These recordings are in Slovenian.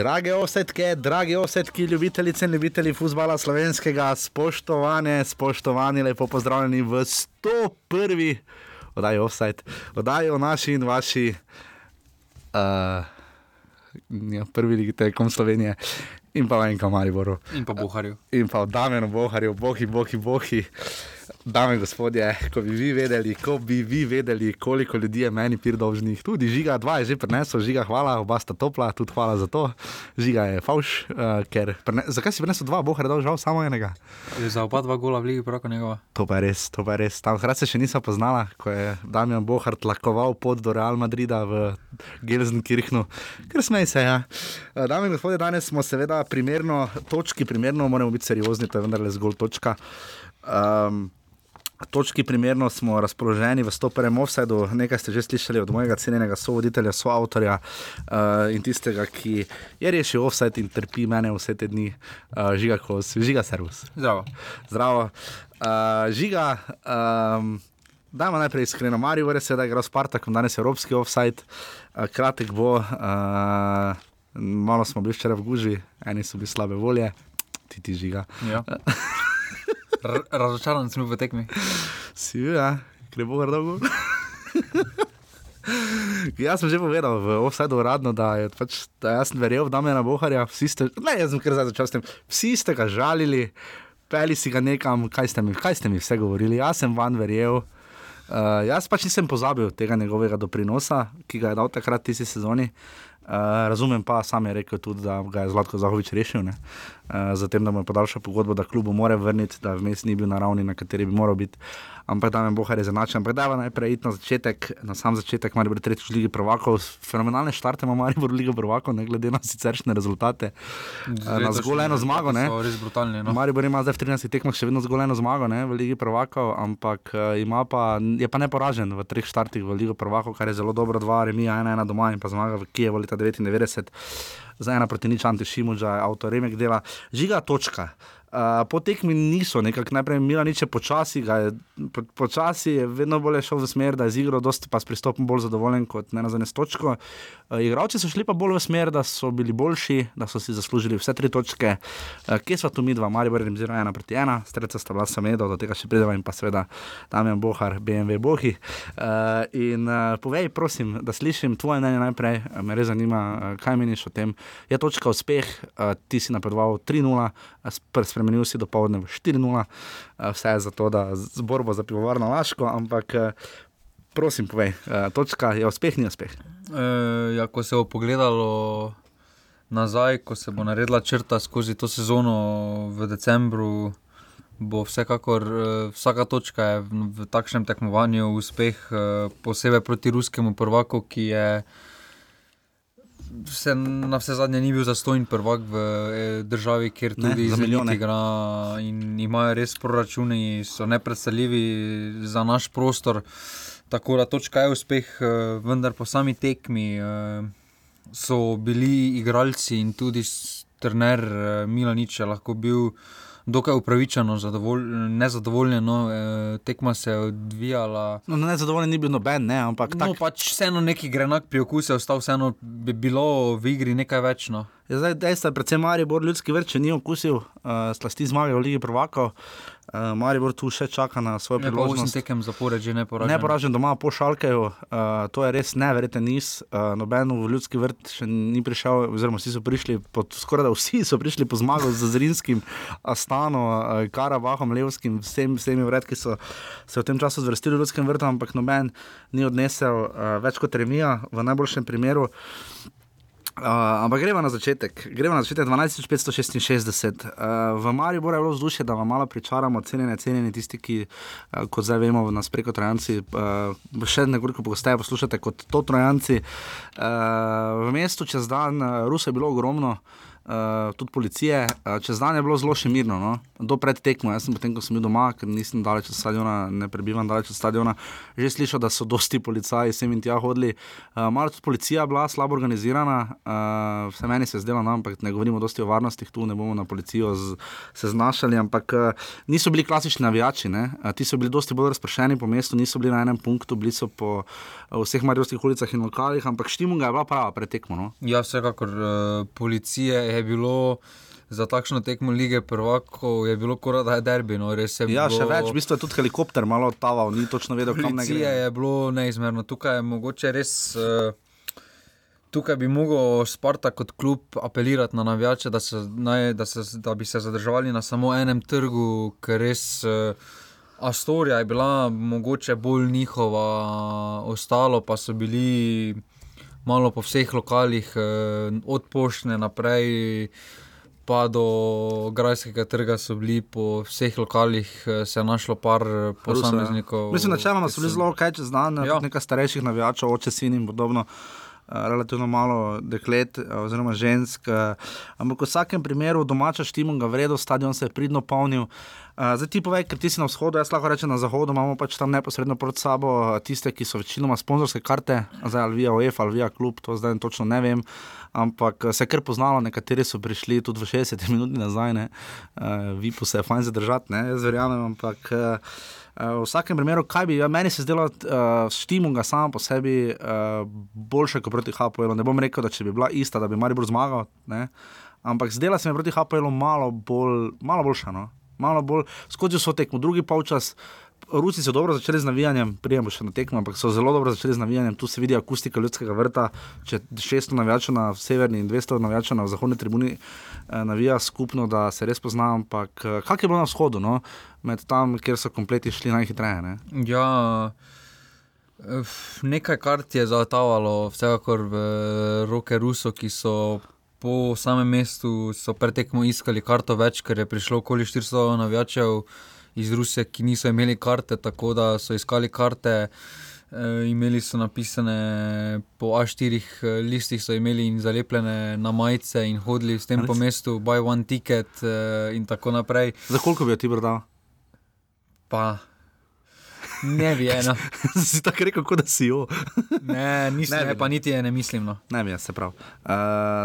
Drage osetke, drage osetke, ljubitelice in ljubitelji futbola slovenskega, spoštovane, spoštovani, lepo pozdravljeni v 101. oddaji Offside, oddaji o naši in vaši, uh, ja, prvi ligi telekom Slovenije in pa v enem Mariboru. In pa Boharju. In pa v Damenu Boharju, bohi, bohi, bohi. Dame in gospodje, ko bi vi vedeli, ko bi vi vedeli, koliko ljudi je meni pridolžnih, tudi žiga, dva je že prenesel, žiga, hvala, oba sta topla, tudi hvala za to. Žiga je fauš, uh, ker prene, zakaj si prenesel dva, boh je dal žal samo enega. Je za oba dva gola v ligi proko njegova. To pa je res, to pa je res. Tam hkrati se še nisem poznala, ko je Damien Bohart lakoval pot do Real Madrida v Gelsenkirchnu, ker smej se. Ja. Uh, Dame in gospodje, danes smo seveda primerno točki, primerno moramo biti seriozni, to je vendarle zgolj točka. Um, Točki primerno smo razpoloženi v stoperem offsajdu, nekaj ste že slišali od mojega cenjenega sovoditelja, soavtorja uh, in tistega, ki je rešil offsajd in trpi mene vse te dni, uh, žiga, kos, žiga servus. Zdravo. Zdravo. Uh, žiga, um, dajmo najprej iskreno, Marijo, res je, da je igral Spartak, danes je evropski offsajd, uh, kratek bo, uh, malo smo bili včeraj v guži, eni so bili slabe volje, ti ti žiga. Ja. Razočaran sem v tekmi. Si bil, ja, ker bo dolgo. jaz sem že povedal, v offsajdu uradno, da, je, pač, da jaz sem verjel v Damena Boharja. Ste, ne, jaz sem kar začel s tem. Vsi ste ga žalili, peli si ga nekam, kaj ste mi, kaj ste mi vse govorili. Jaz sem van verjel. Uh, jaz pač nisem pozabil tega njegovega doprinosa, ki ga je dal takrat tisti sezoni. Uh, razumem pa, sam je rekel tudi, da ga je Zlatko Zahovič rešil. Uh, Zatem, da mu je podaljšal pogodbo, da klubu mora vrniti, da vmes ni bil na ravni, na kateri bi moral biti. Ampak da me bohar je zanačen. Ampak da je najprej iti na začetek, na sam začetek, ali bo tretjič v Ligi prvakov. Fenomenalne štarte ima Maribor v Ligi prvakov, ne glede na siceršne rezultate. Uh, na zgolj eno zmago. Res brutalni. No. Maribor ima zdaj v 13 tekmah še vedno zgolj eno zmago ne, v Ligi prvakov, ampak uh, pa, je pa neporažen v treh štartih v Ligi prvakov, kar je zelo dobro, dva remija, ena, ena doma in pa zmaga v Kijevu leta 99 za ena proti nič, antišimuža, avtoremek dela, žiga točka. Po tekmi niso, nekako najprej imela niče počasi, je, po, počasi je vedno bolj šel v smer, da je z igro, dosti pa s pristopom bolj zadovoljen kot ne na zadnje točko. Uh, igravci so šli pa bolj v smer, da so bili boljši, da so si zaslužili vse tri točke. Uh, kje so tu mi dva, Marijo Brem, zelo ena proti ena, streca sta bila samedo, do tega še prideva in pa seveda Damien Bohar, BMW Bohi. Uh, in uh, povej, prosim, da slišim tvoje mnenje najprej, me res zanima, uh, kaj meniš o tem. Je točka uspeh, uh, ti si napredoval 3-0, uh, spremenil si dopoledne v 4-0, vse je za to, da zborbo za pivovarno Laško, ampak prosim, povej, točka je uspeh, ni uspeh. E, ja, ko se bo pogledalo nazaj, ko se bo naredila črta skozi to sezono v decembru. Bo vsekakor vsaka točka je v, v takšnem tekmovanju uspeh, posebej proti ruskemu prvaku, ki je vse, na vse zadnje ni bil zastojen prvak v eh, državi, kjer tudi za milijone igra in imajo res proračune, so nepredstavljivi za naš prostor. Tako da točka je uspeh, eh, vendar po sami tekmi eh, so bili igralci in tudi trener Milanič lahko bil dokaj upravičeno, nezadovoljen. No, e, tekma se je odvijala. No, nezadovoljen ni bil noben, ne, ampak tako. No, pač vseeno neki grenak pri okusu, ostal vseeno bi bilo v igri nekaj več. No. Ja, zdaj, dejstvo je, predvsem Maribor, ljudski vrč, ni okusil uh, slasti zmage v Ligi Prvaka. Uh, Maribor tu še čaka na svoj priložnost. Ne, tekem zapored, že ne poražen. Ne poražen doma po Šalkeju, uh, to je res neverjeten niz. Uh, Noben v ljudski vrt še ni prišel, oziroma vsi so prišli, pod, skoraj da vsi so prišli po zmago z Zrinskim, Astano, uh, Karabahom, Levskim, vsemi, vsemi vred, ki so se v tem času zvrstili v ljudskem vrtu, ampak noben ni odnesel uh, več kot remija v najboljšem primeru. Uh, ampak gremo na začetek, gremo na začetek 12566. Uh, v Mariboru je bilo vzdušje, da vam malo pričaramo, cenjene, cenjene tisti, ki, uh, kot zdaj vemo, nas preko Trojanci, uh, še nekoliko pogosteje poslušate kot to Trojanci. Uh, v mestu čez dan uh, Rusa je bilo ogromno. uh, tudi policije. Uh, čez dan je bilo zelo še mirno, no? do pred tekmo. Jaz sem potem, ko sem bil doma, ker nisem daleč od stadiona, ne prebivam daleč od stadiona, že slišal, da so dosti policaji sem in tja hodili. Uh, malo tudi policija bila slabo organizirana, uh, vse meni se je zdelo, no, ampak ne govorimo dosti o varnosti, tu ne bomo na policijo z, se znašali, ampak uh, niso bili klasični navijači, uh, ti so bili dosti bolj razpršeni po mestu, niso bili na enem punktu, bili so po uh, vseh marijskih ulicah in lokalih, ampak štimunga je bila prava pretekmo. No? Ja, vsekakor uh, policije je bilo. Za takšno tekmo lige prvakov je bilo kot da je derbi. No, je ja, bilo... še več, v bistvu je tudi helikopter malo taval, ni točno vedel, kam naj gre. Policija je bilo neizmerno, tukaj je mogoče res. Uh, Tukaj bi lahko Sparta kot klub apelirati na navijače, da, naj, da, da bi se zadržali na samo enem trgu, ker res uh, Astorija je bila mogoče bolj njihova, ostalo pa so bili malo po vseh lokalih, uh, od poštne naprej. Pa do Grajskega trga so bili po vseh lokalih, se je našlo par posameznikov. Mislim, načeloma so bili zelo kaj čez dan, ja. nekaj starejših navijačev, oče, sin in podobno. Eh, relativno malo deklet, eh, oziroma žensk. Eh, ampak v vsakem primeru domača štimo ga vredno, stadion se je pridno polnil. Zdaj ti povej, ker ti si na vzhodu, jaz lahko rečem na zahodu, imamo pač tam neposredno pred sabo tiste, ki so večinoma sponzorske karte, zdaj ali via OEF ali via klub, to zdaj točno ne vem. Ampak se kar poznalo, nekateri so prišli tudi v 60 minutah nazaj, ne, vi pa se je fajn zadržati, ne, jaz verjamem, ampak. Uh, v vsakem primeru, kaj bi, ja, meni se zdelo, uh, štimunga sama po sebi uh, boljše kot proti HPL. Ne bom rekel, da če bi bila ista, da bi Maribor zmagal, ne? ampak zdela se mi proti HPL malo, bolj, malo boljša. No? Malo bolj skozi so tekmo, drugi polčas. Rusi so dobro začeli z navijanjem, prijemo še na tekmo, ampak so zelo dobro začeli z navijanjem. Tu se vidi akustika ljudskega vrta. Če 600 navijačev na severni in 200 navijačev na zahodni tribuni eh, navija skupno, da se res poznam. Ampak eh, kak je bilo na vzhodu, no? Med tam, kjer so kompleti šli najhitreje? Ne? Ja. Nekaj kart je zaotavalo, vsekakor v roke Rusov, ki so po samem mestu pretekmo iskali karto več, ker je prišlo okoli 400 navijačev iz Rusije, ki niso imeli karte, tako da so iskali karte. E, imeli so napisane po A4 eh, listih, so imeli in zalepljene na majice, in hodili s tem po mestu, buy one ticket, e, in tako naprej. Za koliko bi ti prodal? Pa Ne bi eno. si tako rekel, kot da si jo. ne, nisem, ne, ne, pa niti ne mislim. No. Ne bi, se pravi. Uh,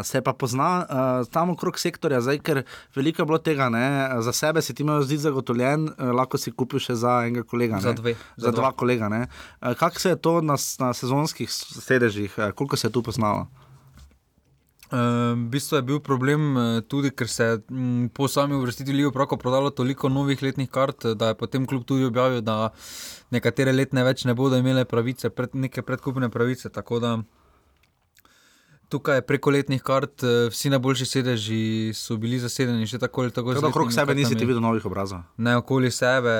se pa pozna uh, tam okrog sektorja, zdaj, ker veliko je bilo tega, ne? za sebe si ti imel zdi zagotovljen, uh, lahko si kupil še za enega kolega. Za, dve, za, za dva. dva kolega. Uh, Kako se je to na, na sezonskih sedežih, uh, koliko se je tu poznalo? V bistvu je bil problem eh, tudi, ker se je po sami uvrstitvi Ligo Proko prodalo toliko novih letnih kart, da je potem klub tudi objavil, da nekatere letne več ne bodo imele pravice, pred, neke predkupne pravice. Tako da tukaj preko letnih kart, eh, vsi najboljši sedeži so bili zasedeni, že tako ali tako. Tako okrog sebe nisi videl novih obrazov. Ne, okoli sebe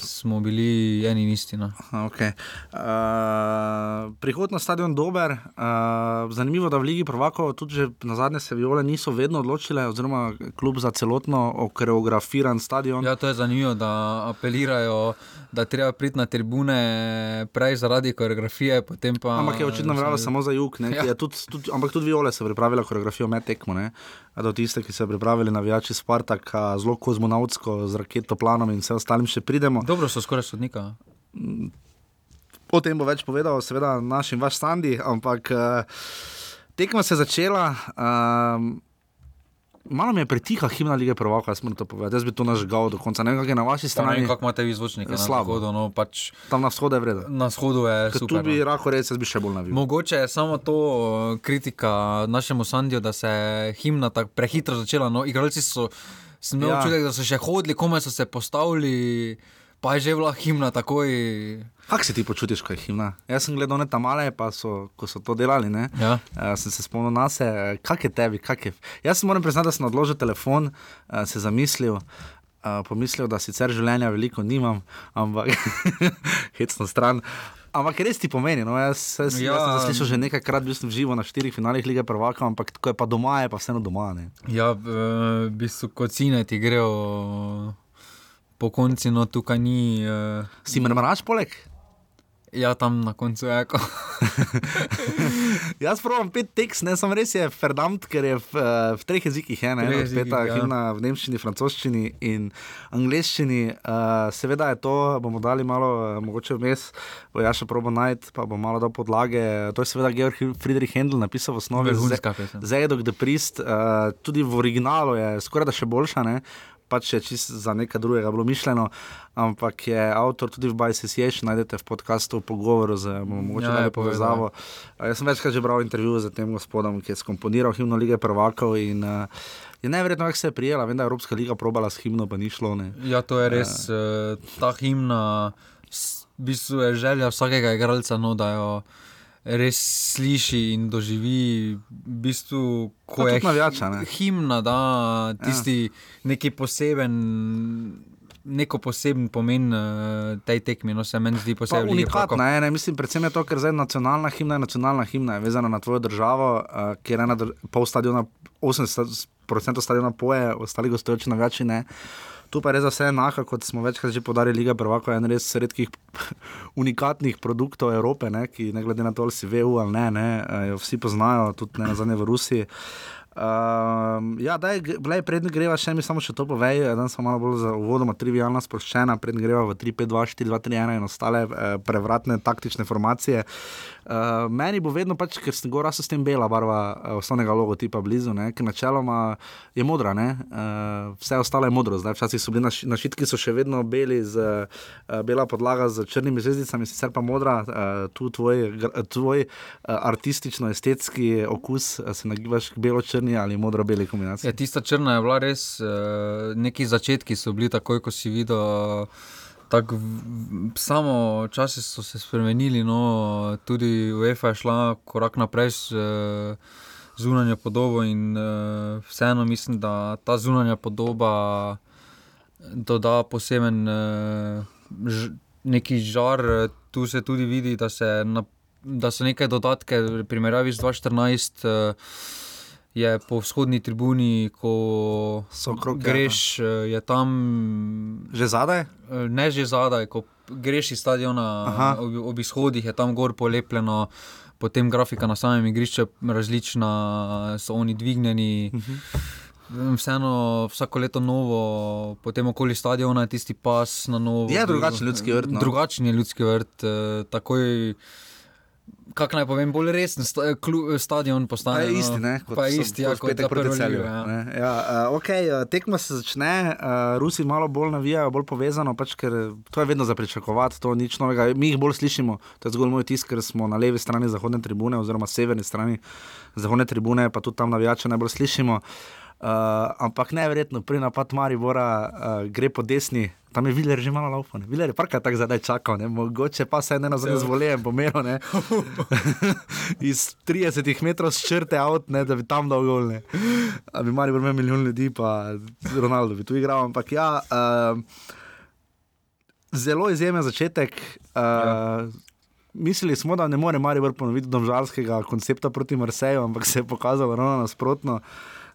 smo bili eni in isti. No. Okay. Uh, prihod na stadion je dober. Uh, zanimivo, da v Ligi Provako tudi na zadnje se viole niso vedno odločile, oziroma klub za celotno okoreografiran stadion. Ja, to je zanimivo, da apelirajo, da treba priti na tribune prej zaradi koreografije. Pa, ampak je očitno vralo samo za jug. Ja. Tudi, tudi, ampak tudi Viole so pripravile koreografijo med tekmo. Ne? Do tiste, ki so pripravili navijači Spartaka, zelo kozmonautsko, z raketoplanom in vse ostalim, še pridemo. Dobro so skoraj sodnika. O tem bo več povedal, seveda, naš in vaš Sandi, ampak uh, tekma se je začela. Uh, Malo mi je pretiha himna lige prvaka, jaz moram to povedati. Jaz bi to nažgal do konca. Ne vem, kako je na vaši strani. Ne vem, kako imate vi zvočnike. Slabo. Na no, pač... Tam na vzhodu je vredno. Na vzhodu je vredno. Tu bi lahko no. rekel, jaz bi še bolj navil. Mogoče je samo to kritika našemu Sandiju, da se je himna tako prehitro začela. No, igralci so, sem imel ja. občutek, da so še hodili, kome so se postavili pa je že bila himna takoj. Kako se ti počutiš, ko je himna? Jaz sem gledal ne tam male, pa so, ko so to delali. Ja. Uh, sem se spomnil na sebe, kak je tebi, kak je. Jaz moram priznati, da sem odložil telefon, uh, se zamislil. Uh, pomislil, da sicer življenja veliko nimam, ampak hecno stran. Ampak res ti pomeni. No? Jaz, jaz, ja, jaz sem slišal že nekajkrat, bil sem živo na štirih finalih lige prvaka, ampak ko je pa doma, je pa vseeno doma. Ne? Ja, v bistvu kot cine ti grejo po konci, no tukaj ni. Uh, si mrmrač poleg? Ja, tam na koncu je eko. Jaz pravim pet tekst, ne samo res je Ferdinand, ker je v, eh, v treh jezikih, ena je peta ja. himna v nemščini, francoščini in angliščini. Uh, seveda je to, bomo dali malo, mogoče vmes, bo ja še probo najti, pa bomo malo dal podlage. To je seveda Georg Friedrich Händel napisal v osnovi. Zedok the Priest, uh, tudi v originalu je skoraj da še boljša. Ne? Pač je čisto za nekaj drugega bilo mišljeno, ampak je avtor tudi v Bajsi Sješ, najdete v podkastu pogovor z mogoče ja, povezavo. Jaz sem večkrat že bral intervju z tem gospodom, ki je skomponiral himno lige prvakov in uh, je neverjetno, kako se je prijela, vem, da je Evropska liga probala s himno, pa ni šlo. Ne. Ja, to je res, uh, ta himna, v bistvu je želja vsakega igralca, no, da jo res sliši in doživi, v bistvu, ko je navijača, ne? himna, da tisti ja. neki poseben. Neko poseben pomen uh, tej tekmi, no se meni zdi posebno. Unikatno je, ne, mislim, predvsem je to, ker zdaj nacionalna himna je nacionalna himna, je vezana na tvojo državo, uh, kjer je ena pol stadiona, 80% stadiona poje, ostali gostujoči navijači ne. Uh, Tu pa je res za vse enako, kot smo večkrat že podarili, Liga Prvaka je en res redkih unikatnih produktov Evrope, ne, ki ne glede na to, ali si VU ali ne, ne eh, jo vsi poznajo, tudi ne nazadnje v Rusiji. Uh, ja, da je prednji greva, še mi samo še to povej, da smo malo bolj za uvodoma trivialna, sproščena, prednji greva v 3, 5, 2, 4, 2, 3, 1 in ostale uh, prevratne taktične formacije. Uh, meni bo vedno, pač, ker sem govoril s tem bela barva uh, osnovnega logotipa blizu, ne, ker načeloma je modra, uh, vse ostalo je modro. Zdaj, včasih so bili naš, našitki so še vedno beli, z, uh, bela podlaga z črnimi zvezdicami, sicer pa modra, uh, tu tvoj, tvoj uh, artistično-estetski okus, uh, se nagibaš k belo-črni črni ali modro-beli kombinaciji. Ja, tista črna je bila res, uh, neki začetki so bili takoj, ko si videl. Tak, samo časi so se spremenili, no, tudi UEFA je šla korak naprej z uh, zunanjo podobo, in uh, vseeno mislim, da ta zunanja podoba doda poseben uh, ž, neki žar. Tu se tudi vidi, da, se na, da so neke dodatke, primerjavi z 2014. Uh, je po vzhodni tribuni, ko krok, greš, ja. je tam. Že zadaj? Ne, že zadaj, ko greš iz stadiona, ob, ob izhodih je tam gor polepljeno. Potem grafika na samem igrišču, različna, so oni dvignjeni. Uh mhm. -huh. Vseeno, vsako leto novo, potem okoli stadiona je tisti pas na novo. Je drugačen ljudski vrt. No. Drugačen je ljudski vrt. Eh, takoj, kako naj povem, bolj resen sta, klu, stadion postane. Je no. isti, ne? Kot pa isti, ja, kot petek proti celju. Ja. Ja, uh, okay, uh, tekma se začne, uh, Rusi malo bolj navijajo, bolj povezano, pač, ker to je vedno za pričakovati, to ni nič novega. Mi jih bolj slišimo, to je zgolj moj tisk, ker smo na levi strani zahodne tribune, oziroma severni strani zahodne tribune, pa tudi tam navijače najbolj slišimo. Uh, ampak nevrjetno, pri napadu Maribora uh, gre po desni, tam je Viler že malo laufan. Viler je parka tako zdaj čakal, ne? mogoče pa se eno za nezvoljen pomeril. Iz 30 metrov črte avt, ne, da bi tam dal gol. Ne? Da bi Maribor imel milijon ljudi, pa Ronaldo bi tu igral. Ampak ja, uh, zelo izjemen začetek. Uh, ja. Mislili smo, da ne more Maribor ponoviti domžalskega koncepta proti Marseju, ampak se je pokazalo ravno nasprotno.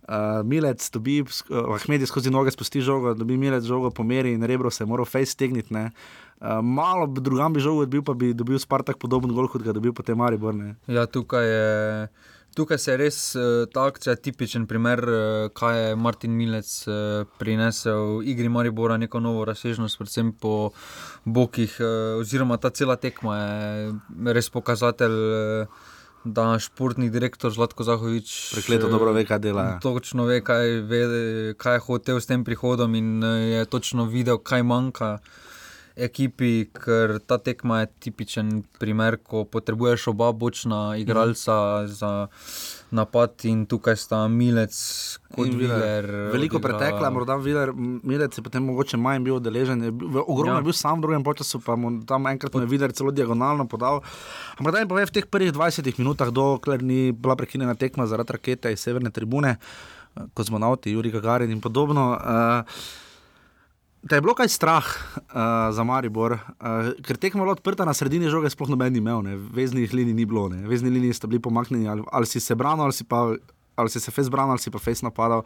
Uh, Milec, dobi, uh, Ahmedi skozi noge spusti žogo, dobi Milec žogo po meri in rebro se mora face tegniti. Uh, malo drugam bi žogo odbil, pa bi dobil Spartak podoben gol, kot ga dobil potem Maribor. Ne? Ja, tukaj je. Tukaj se je res uh, ta akcija tipičen primer, uh, kaj je Martin Milec uh, prinesel v igri Maribora, neko novo razsežnost, predvsem po bokih, uh, oziroma ta cela tekma je res pokazatelj. Uh, da športni direktor Zlatko Zahovič prekleto dobro ve, kaj dela. Točno ve, kaj, ve, kaj je hotel s tem prihodom in eh, je točno videl, kaj manjka ekipi, ker ta tekma je tipičen primer, ko potrebuješ oba bočna igralca mm. za napad in tukaj sta Milec kot Viler. Veliko odigra... pretekla, morda Viler, Milec je potem mogoče manj bil deležen. Ogromno ja. je bil sam v drugem času, pa mu tam enkrat je Viler celo diagonalno podal. Ampak da jim povem, v teh prvih 20 minutah, dokler ni bila prekinjena tekma zaradi rakete iz severne tribune, kozmonauti, Juri Gagarin in podobno. Uh, Da je bilo kaj strah uh, za Maribor, uh, ker tekmo je odprta na sredini žoge, sploh noben imel, ne. veznih linij ni bilo, ne. vezni liniji sta bili pomaknjeni, ali, ali si se branil, ali si pa. Ali si se fez branil, ali si pa fez napadal.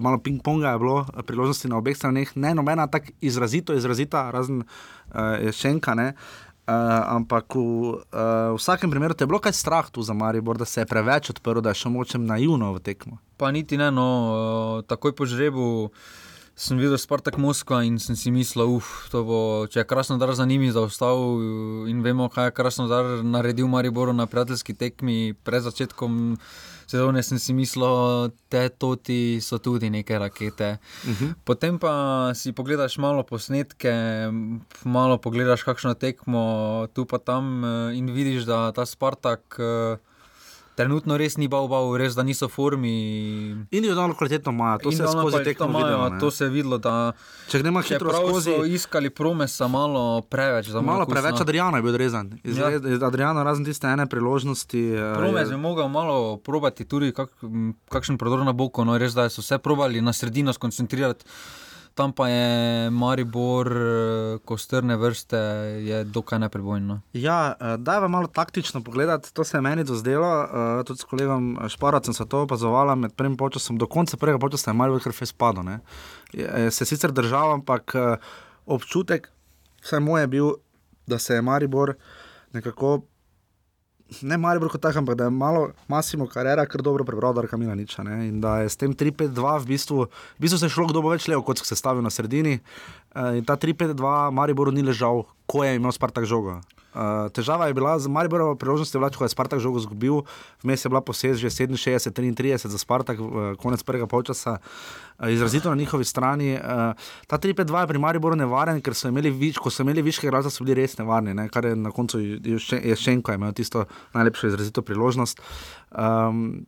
Malo ping-ponga je bilo, priložnosti na obeh straneh, ne nobena tako izrazito, izrazita, razen uh, šenka. Ne. Uh, ampak v uh, vsakem primeru te je bilo kaj strah tu za Maribor, da se je preveč odprl, da je šel močem naivno v tekmo. Pa niti ne, no, uh, takoj po žrebu sem videl Spartak Moskva in sem si mislil, uf, bo, če je krasno dar za njimi zaostal in vemo, kaj je krasno dar naredil Maribor na prijateljski tekmi pred začetkom. Sezone sem si mislil, te toti so tudi neke rakete. Uh mhm. -huh. Potem pa si pogledaš malo posnetke, malo pogledaš kakšno tekmo tu pa tam eh, in vidiš, da ta Spartak. Uh, Trenutno res ni bal, bal, res da niso v formi. Individualno kvaliteto imajo, to se je skozi tekmo videlo. To se je videlo, da če gremo hitro skozi. So iskali promesa malo preveč. Malo preveč Adriana je bil rezan. Ja. Adriana razen tiste ene priložnosti. Eh, Promes je mogel malo probati tudi kak, kakšen prodor na boku, no res da so se probali na sredino skoncentrirati tam pa je Maribor, eh, ko strne vrste, je dokaj neprebojno. Ja, eh, da je malo taktično pogledati, to se je meni dozdelo, uh, tudi s kolegom Šparacem sem to opazovala med prvim počasom, do konca prvega počasa je Maribor kar fespadlo. Se sicer držal, ampak občutek, vsaj moj je bil, da se je Maribor nekako ne Maribor kot tak, ampak da je malo Massimo Carrera kar dobro prebral, da je Kamila nič. In da je s tem 3-5-2 v bistvu, v bistvu se je šlo kdo bo več levo, kot se je stavil na sredini. Uh, in ta 3-5-2 Mariboru ni ležal, ko je imel Spartak žogo. Uh, težava je bila z Mariborom, priložnost je bila, ko je Spartak žogo izgubil, vmes je bila posebej že 67-33 za Spartak, uh, konec prvega polčasa, uh, izrazito na njihovi strani. Uh, ta 3-5-2 je pri Mariboru nevaren, ker so imeli več, ko so imeli više igralcev, so bili res nevarni, ne? kar je na koncu je še enko imel tisto najlepšo izrazito priložnost. Um,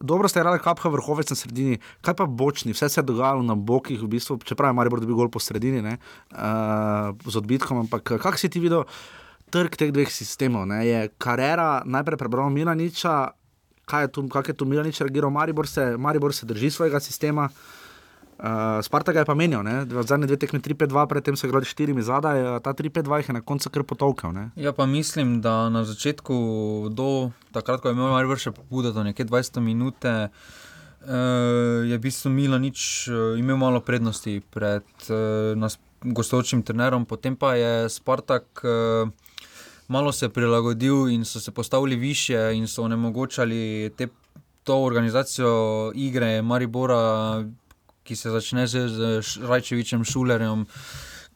Dobro ste igrali, kapha vrhovec na sredini, kaj pa bočni, vse se je dogajalo na bokih, v bistvu, čeprav je Maribor dobil gol po sredini, uh, z odbitkom, ampak kak si ti videl? trg teh dveh sistemov. Ne? Je karera najprej prebral Milaniča, kaj je tu, kak je tu Milanič reagiral, Maribor se, Maribor se drži svojega sistema. Uh, Sparta ga je pa menil, v zadnjih dveh tekmih 3-5-2, predtem so igrali štirimi zadaj, ta 3-5-2 jih je na koncu kar potolkal. Ne? Ja, pa mislim, da na začetku, do takrat, ko je imel Maribor še pobudo, do neke 20 minute, uh, je v bistvu Milanič uh, imel malo prednosti pred uh, gostujočim trenerom, potem pa je Spartak. Uh, malo se prilagodil in so se postavili više in so onemogočali te, to organizacijo igre Maribora, ki se začne z, z Rajčevičem Šulerjem.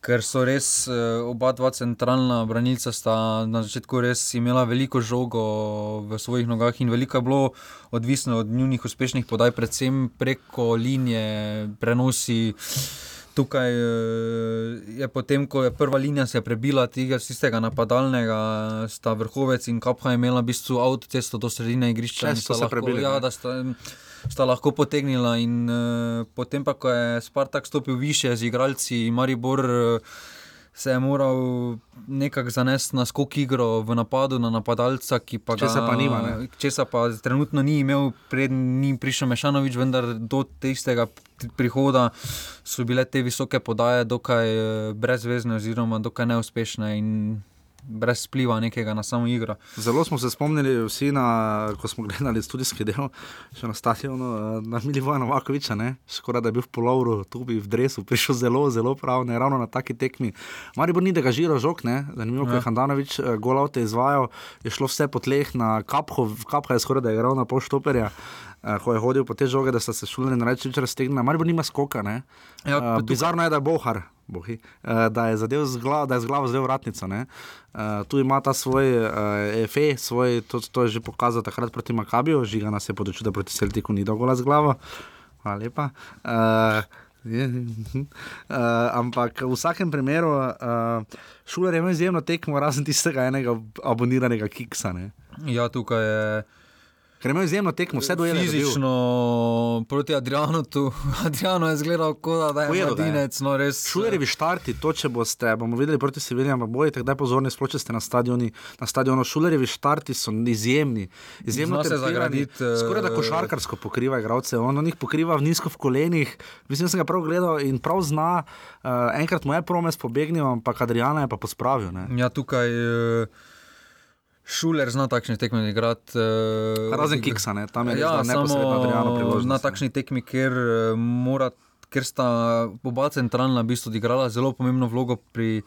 Ker so res eh, oba dva centralna branilca, sta na začetku res imela veliko žogo v svojih nogah in veliko je bilo odvisno od njihovih uspešnih podaj, predvsem preko linije, prenosi tukaj eh, je potem, ko je prva linija se prebila tega sistema napadalnega, sta vrhovec in kapha imela v bistvu avtocesto do sredine igrišča. Če so se prebili. Ja, da sta, sta lahko potegnila in uh, potem pa, ko je Spartak stopil više z igralci, Maribor. Uh, se je moral nekako zanesti na skok igro v napadu na napadalca, ki pa ga česa pa nima. Česa pa trenutno ni imel, pred njim prišel Mešanovič, vendar do tistega prihoda so bile te visoke podaje dokaj eh, brezvezne oziroma dokaj neuspešne. In brez vpliva nekega na samo igro. Zelo smo se spomnili, vsi, na, ko smo gledali študijski del, še na stadionu, eh, na Milivoja Novakoviča, skoraj da je bil v polovru, tu bi v Dresu prišel zelo, zelo prav, ne ravno na taki tekmi. Mari bo ni da ga žiro žog, ne? zanimivo, ja. je ja. Handanovič eh, golavte izvajal, je šlo vse po tleh na kapho, kapha je skoraj da je igral na pol štoperja. Uh, ko je hodil po te žoge, da so se šulili na reči, če raztegnili, ali pa nima skoka. Ja, uh, bizarno je, da je bohar, bohi, uh, da je zadev z glavo, da je z glavo zdaj vratnica. Uh, tu ima ta svoj uh, EFE, svoj, to, to je že pokazal takrat proti Makabiju, žiga nas je podočil, da proti Celtiku ni dolgo z glavo. Hvala lepa. Uh, Je, uh, ampak v vsakem primeru, uh, šuler je imel izjemno tekmo, razen tistega enega aboniranega kiksa. Ne? Ja, tukaj je. Ker ima izjemno tekmo, vse do ene. Fizično proti Adrianu, tu Adriano je zgledal kot da je Pojedo, mladinec. No, res... Šulerjevi štarti, to če boste, bomo videli proti Sevilji, ampak bojite, kdaj pozorni, sploh če ste na stadionu. Na stadionu Šulerjevi štarti so izjemni. Izjemno se zagraditi. Skoraj da košarkarsko pokriva igralce, on jih pokriva v nizko v kolenih. Mislim, da sem ga prav gledal in prav zna. Uh, enkrat mu je promes pobegnil, ampak Adriana je pa pospravil. Ne? Ja, tukaj. Uh... Šuler zna takšne tekme igrati. Uh, Razen Kiksa, ne? tam je ja, neposredno Adriano priložnost. Na takšni tekmi, ker, uh, mora, ker sta oba centralna v bistvu odigrala zelo pomembno vlogo pri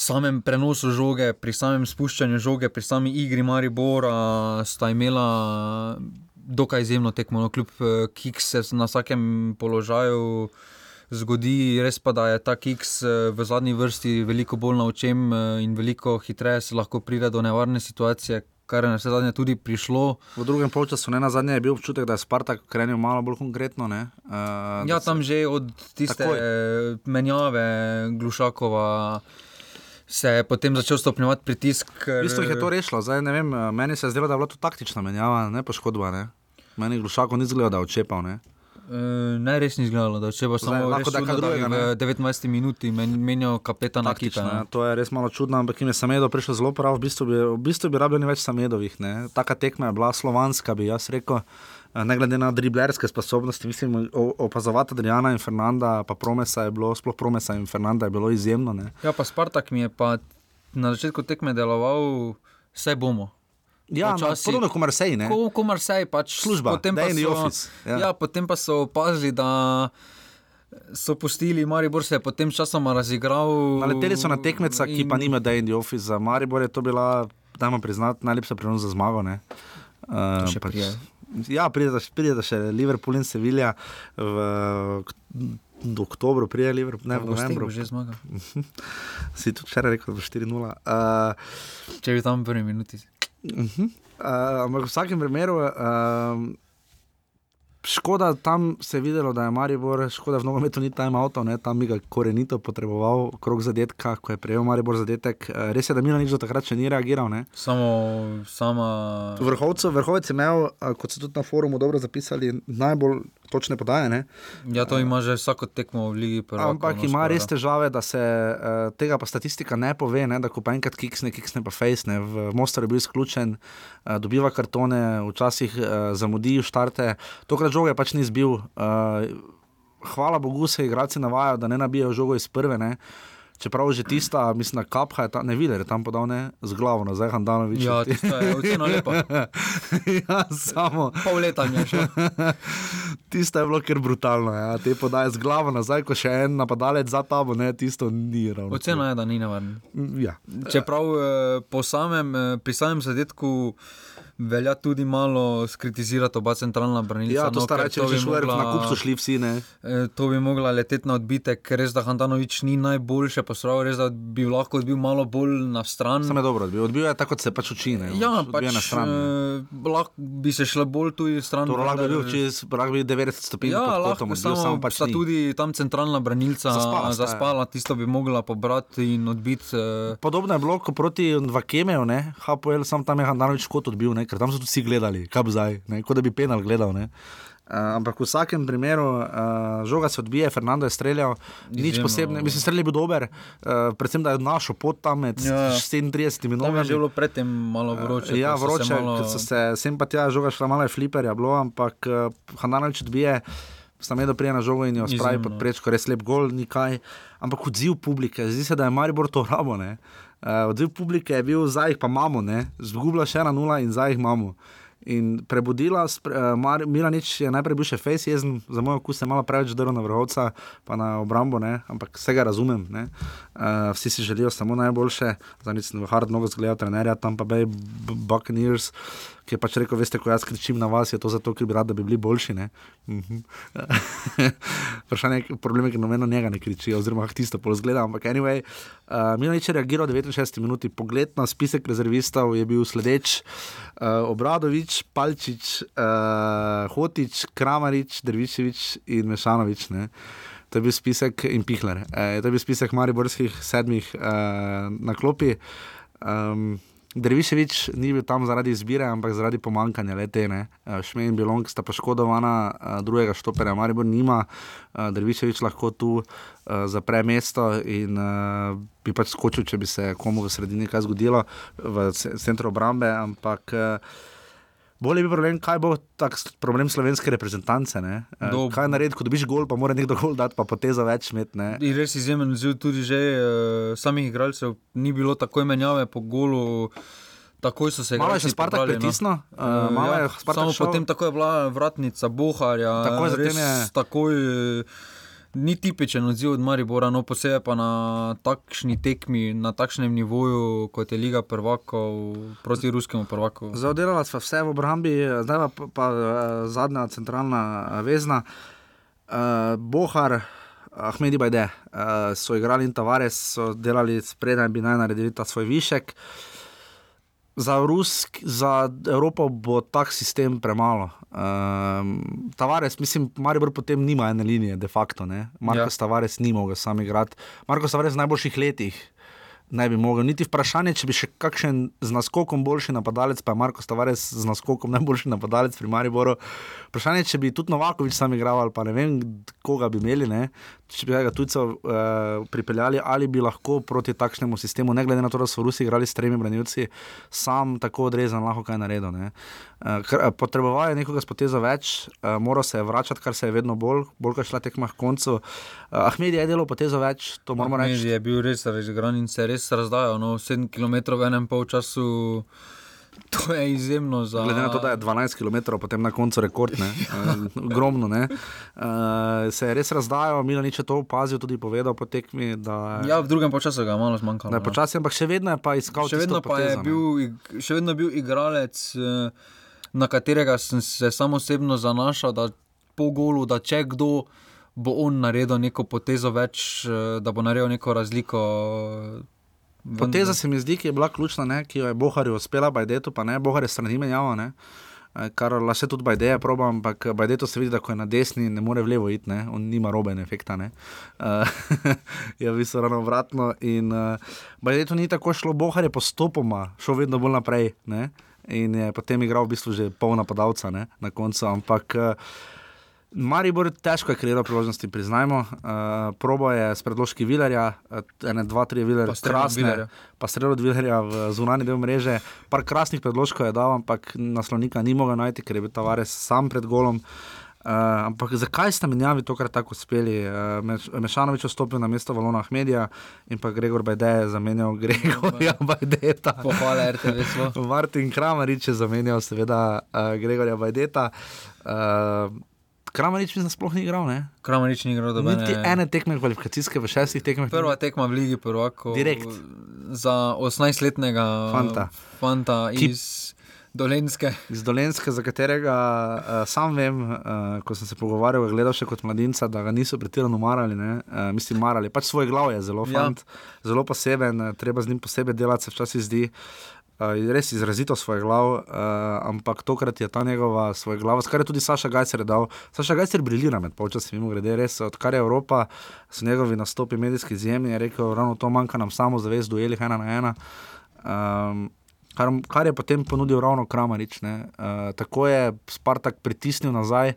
samem prenosu žoge, pri samem spuščanju žoge, pri sami igri Maribora sta imela dokaj izjemno tekmo, no, kljub eh, kiks se na vsakem položaju. Zgodi res pa, da je ta kiks eh, v zadnji vrsti veliko bolj naučen eh, in veliko hitreje se lahko pride do nevarne situacije, kar je na vse zadnje tudi prišlo. V drugem času, ne na zadnje, je bil občutek, da je Spartak krenil malo bolj konkretno. Uh, ja, tam se... že od tiste Takoj. menjave Glušakova. Se je potem začel stopnjevati pritisk. V bistvu je to rešilo. Zdaj, vem, meni se je zdelo, da je bila to taktična menjava, ne poškodba. Ne? Meni Glušakov ni zgledal, da je odčepal. Ne? Uh, ne, res ni izgledalo, da če bo samo lahko da kadruje, v 29 minuti menjal kapetana Kita. To je res malo čudno, ampak jim je Samedo prišel zelo prav, v bistvu bi, v bistvu bi rabljeni več Samedovih. Ne. Taka tekma je bila slovanska, bi jaz rekel. Eh, ne glede na driblerske sposobnosti, mislim, opazovati Adriana in Fernanda, pa Promesa je bilo, sploh Promesa in Fernanda je bilo izjemno. Ne. Ja, pa Spartak mi je pa na začetku tekme deloval, vse bomo. Ja, podobno kot Marsej. Kot Marsej, pač služba, potem pa, so, ja. Ja, potem pa so opazili, da so pustili Maribor, se je potem časoma razigral. Naleteli so na tekmeca, in... ki pa nima da in the office. Za Maribor je to bila, dajmo priznati, najlepša priložnost za zmago. Uh, pač, ja, pride da še Liverpool in Sevilla v. Do oktobra, prije Liverpool, ne v novembru. Že zmaga. si tudi včeraj rekel, da bo 4-0. Uh, Če bi tam v prvi minuti. Uh -huh. uh, ampak v vsakem primeru, uh, škoda, tam se je videlo, da je Maribor, škoda v nogometu ni time out, tam bi ga korenito potreboval, krok zadetka, ko je prejel Maribor zadetek. Uh, res je, da Milan nič do takrat še ni reagiral. Ne? Samo sama. Vrhovcev, vrhovec je imel, uh, kot so tudi na forumu dobro zapisali, najbolj točne podaje. Ja, to ima že vsako tekmo v Ligi. Prvako, Ampak no, ima res težave, da se uh, tega pa statistika ne pove, ne, da ko pa enkrat kiksne, kiksne pa face. Ne. V Mostaru je bil izključen, uh, dobiva kartone, včasih uh, zamudi štarte, tokrat žoge pač ni zbil. Uh, hvala Bogu se igralci navajajo, da ne nabijajo žogo iz prve. Ne. Čeprav že tista, mislim, kapha je tam, ne videl, tam podal ne z glavo, zdaj Handanovič. Ja, to je vseeno lepo. ja, samo. Pol leta je šlo. Tisto je bilo kar brutalno, ja. te podaje z glavo nazaj, ko še en napadalec za tabo, ne, tisto ni ravno. Vseeno je, da ni nevarno. Ja. Čeprav eh, po samem, eh, pri samem zadetku velja tudi malo skritizirati oba centralna branilca. Ja, to no, sta reči, že šlo, na kup so šli vsi. Ne? E, to bi mogla leteti na odbitek, res da Hantanovič ni najboljše pospravil, res da bi lahko odbil malo bolj na stran. Sam je dobro odbil, odbil je tako, kot se pač uči. Ne? Ja, pač na stran. E, lahko bi se šlo bolj tudi stran. To lahko bi bil, če bi 90 stopinj. Ja, lahko bi samo, samo pač sta tudi tam centralna branilca zaspala, zaspala tisto bi mogla pobrati in odbiti. E... Podobno je bilo, ko proti Vakemeju, HPL, sam tam je Hantanovič kot odbil. Ne? Ker tam so tudi vsi gledali, kaj bo zdaj, ne? kot da bi penal gledal. Ne? Uh, ampak v vsakem primeru, uh, žoga se odbije, Fernando je streljal, nič posebnega, mislim, streljal je bil dober, uh, predvsem da je našel pot tam med ja, 37 minutami. Tam je bilo predtem malo vroče. Uh, ja, vroče, ker malo... so se sem pa tja, žoga šla malo fliperja, bilo, ampak uh, Hananovič odbije. Sta me doprija na žogo in jo spravi pod prečko, res lep gol, nikaj. Ampak odziv publike, zdi se, da je Maribor to rabo. Uh, odziv publike je bil, zdaj jih pa imamo, zgubila še ena nula in zdaj jih imamo. In prebudila, uh, Milanič je najprej bil še face jezen, za moj okus je malo preveč drl na vrhovca, pa na obrambo, ne? ampak vse ga razumem. Uh, vsi si želijo samo najboljše, zdaj nisem v hard nogo zgledal trenerja, tam pa bej Buccaneers. Ki je pač rekel, veste, ko jaz kričim na vas, je to zato, ker bi rad, da bi bili boljši. Mhm. Vprašanje je, problem je, ker nobeno njega ne kriči, oziroma tisto pol zgleda. Ampak, anyway, uh, Milanič je reagiral 69 minut, pogled na spisek rezervistov je bil sledeč. Uh, Obradovič, Palčič, uh, Hotič, Kramarič, Drviševič in Mešanovič. Ne? To je bil spisek in Pihler. E, to je bil spisek Mariborskih sedmih e, na klopi. Um, Drviševič ni bil tam zaradi izbire, ampak zaradi pomankanja letene. Eh, Šmej in Bilong sta poškodovana, eh, drugega štoperja Maribor nima, eh, Drviševič lahko tu zapre mesto in bi pač skočil, če bi se komu v sredini kaj zgodilo v centru obrambe. Ampak Bolje bi problem, kaj bo tak problem slovenske reprezentance. Do, kaj narediti, ko dobiš gol, pa mora nekdo gol dati, pa poteza več imeti. Res izjemen odziv tudi že uh, samih igralcev, ni bilo tako menjave po golu. Takoj so se malo še Spartak pritisnil. No. Uh, ja, samo šel. potem tako je bila vratnica Boharja. Takoj, res, takoj, ni tipičen odziv od Maribora, no posebej pa na takšni tekmi, na takšnem nivoju, kot je Liga prvakov proti ruskemu prvaku. Zaodelala sva vse v obrambi, zdaj pa, pa zadnja centralna vezna. Uh, Bohar, Ahmedi Bajde, uh, so igrali in Tavares, so delali spredaj, bi naj naredili ta svoj višek. Za, Rusk, za Evropo bo tak sistem premalo. Um, Tavares, mislim, Maribor potem nima ene linije, de facto. Marko ja. Tavares ni mogel sam igrati. Marko Tavares v najboljših letih ne bi mogel. Niti vprašanje, če bi še kakšen z naskokom boljši napadalec, pa je Marko Tavares z naskokom najboljši napadalec pri Mariboru. Vprašanje, če bi tudi Novakovič sam igral ali pa ne vem, koga bi imeli, ne? če bi ga tujcev uh, pripeljali, ali bi lahko proti takšnemu sistemu, ne glede na to, da so Rusi igrali s tremi branilci, sam tako odrezan lahko kaj naredil. Uh, Potreboval je nekoga s potezo več, uh, moral se je vračati, kar se je vedno bolj, bolj kaj šla tekma k koncu. Uh, Ahmed je delal potezo več, to moramo reči. Ahmed je bil res razigran in se je res razdajal, no, 7 km v enem pol času. To je izjemno za. Glede na to, da je 12 km, potem na koncu rekord, ne? ogromno. Ne? Uh, se je res razdajal, Milo ni če to opazil, tudi povedal po tekmi. Da... Ja, v drugem času ga je malo zmanjkalo. Ne, počasi, ampak še vedno je pa iskal še vedno pa poteza, je bil, še vedno bil igralec, eh, na katerega sem se samo osebno zanašal, da po golu, da če kdo bo on naredil neko potezo več, eh, da bo naredil neko razliko. Poteza se mi zdi, ki je bila ključna, ne, ki jo je Boharju uspela, Bajdetu pa ne, Bohar je strani menjava, ne, eh, kar lahko tudi Bajdeje proba, ampak Bajdetu se vidi, da ko je na desni, ne more v levo iti, ne, on nima roben efekta, uh, je v bistvu ravno obratno in uh, Bajdetu ni tako šlo, Bohar je postopoma šel vedno bolj naprej, ne, in je potem igral v bistvu že pol napadalca, ne, na koncu, ampak uh, Maribor težko je kreiral priložnosti, priznajmo. Uh, probo je s predložki Vilerja, ene, dva, tri Vilerja, krasne, pa sredo od Vilerja v zunanji del mreže. Par krasnih predložkov je dal, ampak naslovnika ni mogel najti, ker je bil Tavares sam pred golom. Uh, ampak zakaj sta menjavi tokrat tako uspeli? Uh, Mešanovič je stopil na mesto Valona Ahmedija in pa Gregor Bajde je zamenjal Gregorja Bajdeta. Pohvala RTV. Martin Kramarič je zamenjal seveda uh, Gregorja Bajdeta. Uh, Kramarič mi sploh ni igral. Kramarič ni igral, da bi imel ene tekme kvalifikacijske v šestih tekmah. Prva tekma v Ligi prvako. Direkt. Za 18-letnega fanta, fanta iz Dolenske. Iz Dolenske, za katerega uh, sam vem, uh, ko sem se pogovarjal, gledal še kot mladinca, da ga niso pretirano marali. Uh, mislim, marali. Pač svoj glav je zelo ja. fant, zelo poseben, treba z njim posebej delati, se včasih zdi. Uh, res izrazito svoj glav, uh, ampak tokrat je ta njegova svoj glav, kar je tudi Saša Gajcer dal. Saša Gajcer briljira med polčasi, mimo grede, res, odkar je Evropa, so njegovi nastopi medijski izjemni, je rekel, ravno to manjka nam samo zavest, dueli ena na ena. Um, kar, kar je potem ponudil ravno Kramarič. Uh, tako je Spartak pritisnil nazaj.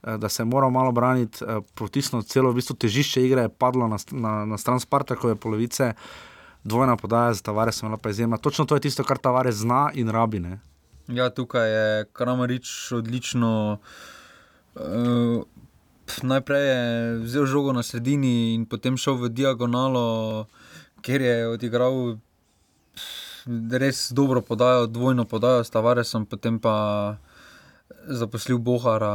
Da se je moral malo braniti, potisnil celo v bistvu težišče igre, je padlo na, na, na stran Spartakove polovice, uh, dvojna podaja za Tavares, ima pa izjemna. Točno to je tisto, kar Tavares zna in rabi. Ne? Ja, tukaj je Kramarič odlično. Uh, najprej je vzel žogo na sredini in potem šel v diagonalo, kjer je odigral res dobro podajo, dvojno podajo s Tavaresom, potem pa zaposlil Bohara.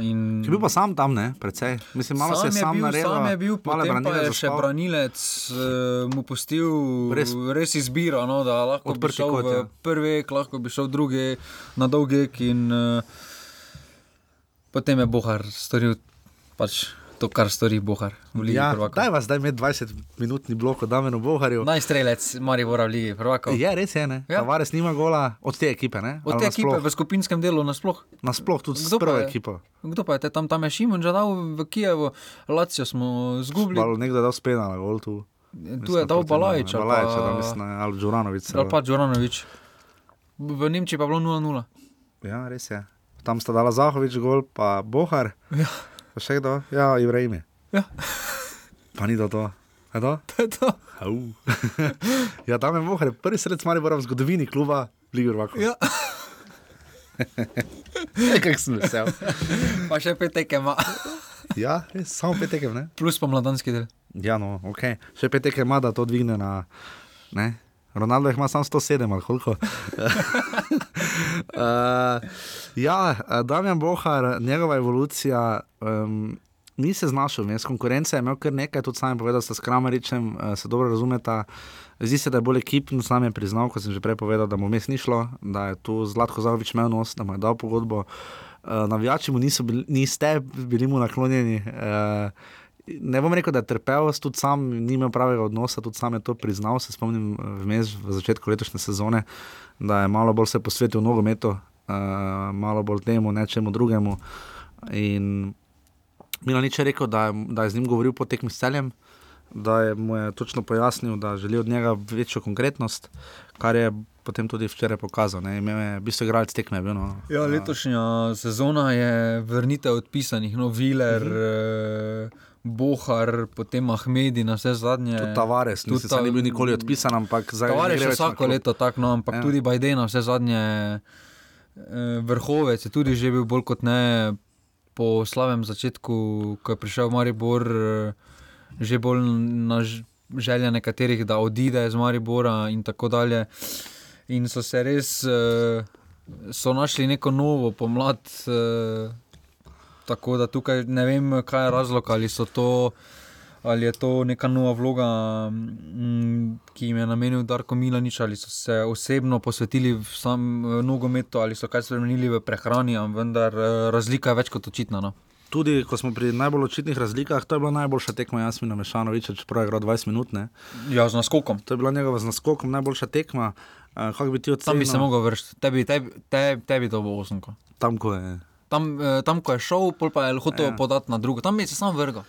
In... Je bil pa sam tam, ne, precej. Mislim, malo sam se je sam naredil. Sam je bil, potem pa je še branilec uh, mu pustil res, res izbiro, no, da lahko bi šel kot, v ja. prvi, lahko bi šel drugi, na dolgi. In uh, potem je Bohar storil pač to, kar stori Bohar. Ja, daj vas, zdaj imeti 20 minutni blok od Damena Boharja. Najstrelec, Marijo Vora v Ligi, prvako. Je res, je, ne. Ja. Vares nima gola od te ekipe, ne. Od te ekipe v skupinskem delu nasploh. Nasploh tudi z prvo ekipo. Kdo pa je tam, tam je Šimon, že dal v Kijevu, Lacijo smo zgubili. Ali nekdo dal spena na gol tu. Tu je dal Balajča. Balajča, da mislim, ali Đuranovič. Ali pa Đuranovič. V Nemčiji pa je bilo 0-0. Ja, res je. Tam sta dala Zahovič gol, pa Bohar. Ja. Pa še kdo? Ja, Ibrahim. Ja. Pa ni to. to. Je to? To je to. ja, tam je mohre, prvi sred smari v zgodovini kluba Ligor Vako. Ja. Kaj sem vesel. Pa še pet tekem. ja, res, samo pet tekem, ne? Plus pa mladanski del. Ja, no, ok. Še pet tekem, da to dvigne na. Ne? Ronaldo ima samo 107, ali koliko. uh, ja, Damien Bohar, njegova evolucija. Um, ni se znašel, vmes konkurence je imel kar nekaj, tudi sam je povedal, da se s Krameričem uh, se dobro razumeta. Zdi se, da je bolj ekipno, sam je priznal, kot sem že prej povedal, da mu mes ni šlo, da je tu Zlatko Zavič imel nos, da mu je dal pogodbo. Uh, navijači mu niso bili, niste bili mu naklonjeni. Uh, Ne bom rekel, da je trpel, tudi sam ni imel pravega odnosa, tudi sam je to priznal. Se spomnim vmes v začetku letošnje sezone, da je malo bolj se posvetil nogometu, uh, malo bolj temu, nečemu drugemu. In Milo nič je rekel, da je, da je z njim govoril po tekmi s celjem, da je mu je točno pojasnil, da želi od njega večjo konkretnost, kar je potem tudi včeraj pokazal. Ne. Imel je bistvo igralec tekme. Bil, no. ja, letošnja sezona je vrnitev odpisanih, no, Viler. Uh -huh. Bohar, potem Ahmedi, na vse zadnje. Tudi Tavares, tudi ta, ni bil nikoli odpisan, ampak zdaj je to. Tavares je vsako leto tako, no, ampak ja. tudi Bajden, vse zadnje eh, vrhovec je tudi že bil bolj kot ne po slabem začetku, ko je prišel Maribor, že bolj na želje nekaterih, da odide iz Maribora in tako dalje. In so se res so našli neko novo pomlad. Tako da tukaj ne vem, kaj je razlog, ali so to ali je to neka nova vloga, mm, ki jim je namenil Darko Milanič, ali so se osebno posvetili samemu nogometu, ali so kaj spremenili v prehrani, vendar eh, razlika je več kot očitna. No? Tudi ko smo pri najbolj očitnih razlikah, to je bila najboljša tekma Jasmina Mešanoviča, čeprav je igral 20 minut. Ne? Ja, z naskokom. To je bila njegova z naskokom najboljša tekma. Uh, bi tam bi se mogel vršiti, tebi, tebi, tebi, tebi to bo osmko. Tam, ko je. Tam, eh, tam, ko je šel, pa je hotel ja. podati na drugo, tam bi se sam vrgal.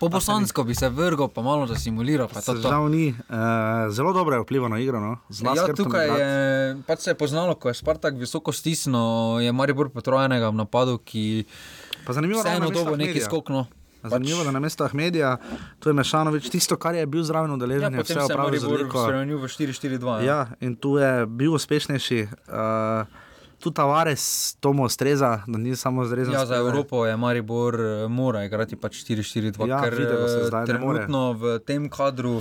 Po bosansko bi se vrgal, pa malo zasimuliral. Žal ni, uh, zelo dobro je vplivalo na igro. No? Ja, tukaj je, pač se je poznalo, ko je Spartak visoko stisnil, je Maribor potrojenega v napadu, ki zanimivo, je eno dobo neki skokno. Zanimivo, pač... da na mesto Ahmedija, tu je Mešanovič, tisto, kar je bil zraven udeležen, ja, vse opravil z veliko. Spremenil v 4-4-2. Ja. ja, in tu je bil uspešnejši. Uh, tudi Tavares, to mu ustreza, da ni samo zrezan. Ja, za Evropo je Maribor, eh, mora igrati pač 4-4-2, ja, ker se zdaj trenutno v tem kadru.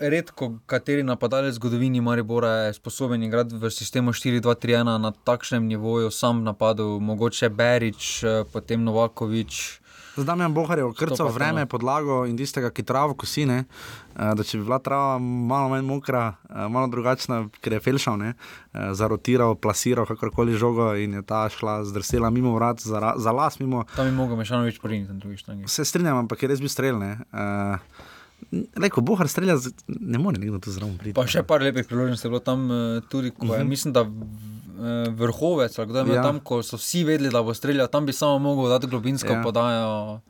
Redko kateri napadalec v zgodovini Maribora je sposoben igrati v sistemu 4-2-3-1 na takšnem nivoju, sam napadu, mogoče Berič, eh, potem Novakovič. Zdaj mi je Bohar okrcal vreme, podlago in tistega, ki travo kosine. Eh, da če bi bila trava malo manj mokra, eh, malo drugačna, ker je felšal, ne, eh, zarotiral, plasiral kakorkoli žogo in je ta šla zdrsela mimo vrat, za, za las mimo. Tam bi mogel mešano več poriniti na drugi strani. Se strinjam, ampak je res bil strelne. Reko, bohar strelja, ne more nekdo tu zraven priti. Pa še par lepih priložnosti je bilo tam tudi, ko je, uh mhm. -huh. mislim, da vrhovec, kdo je ja. tam, ko so vsi vedeli, da bo streljal, tam bi samo mogel dati globinsko ja. podajo.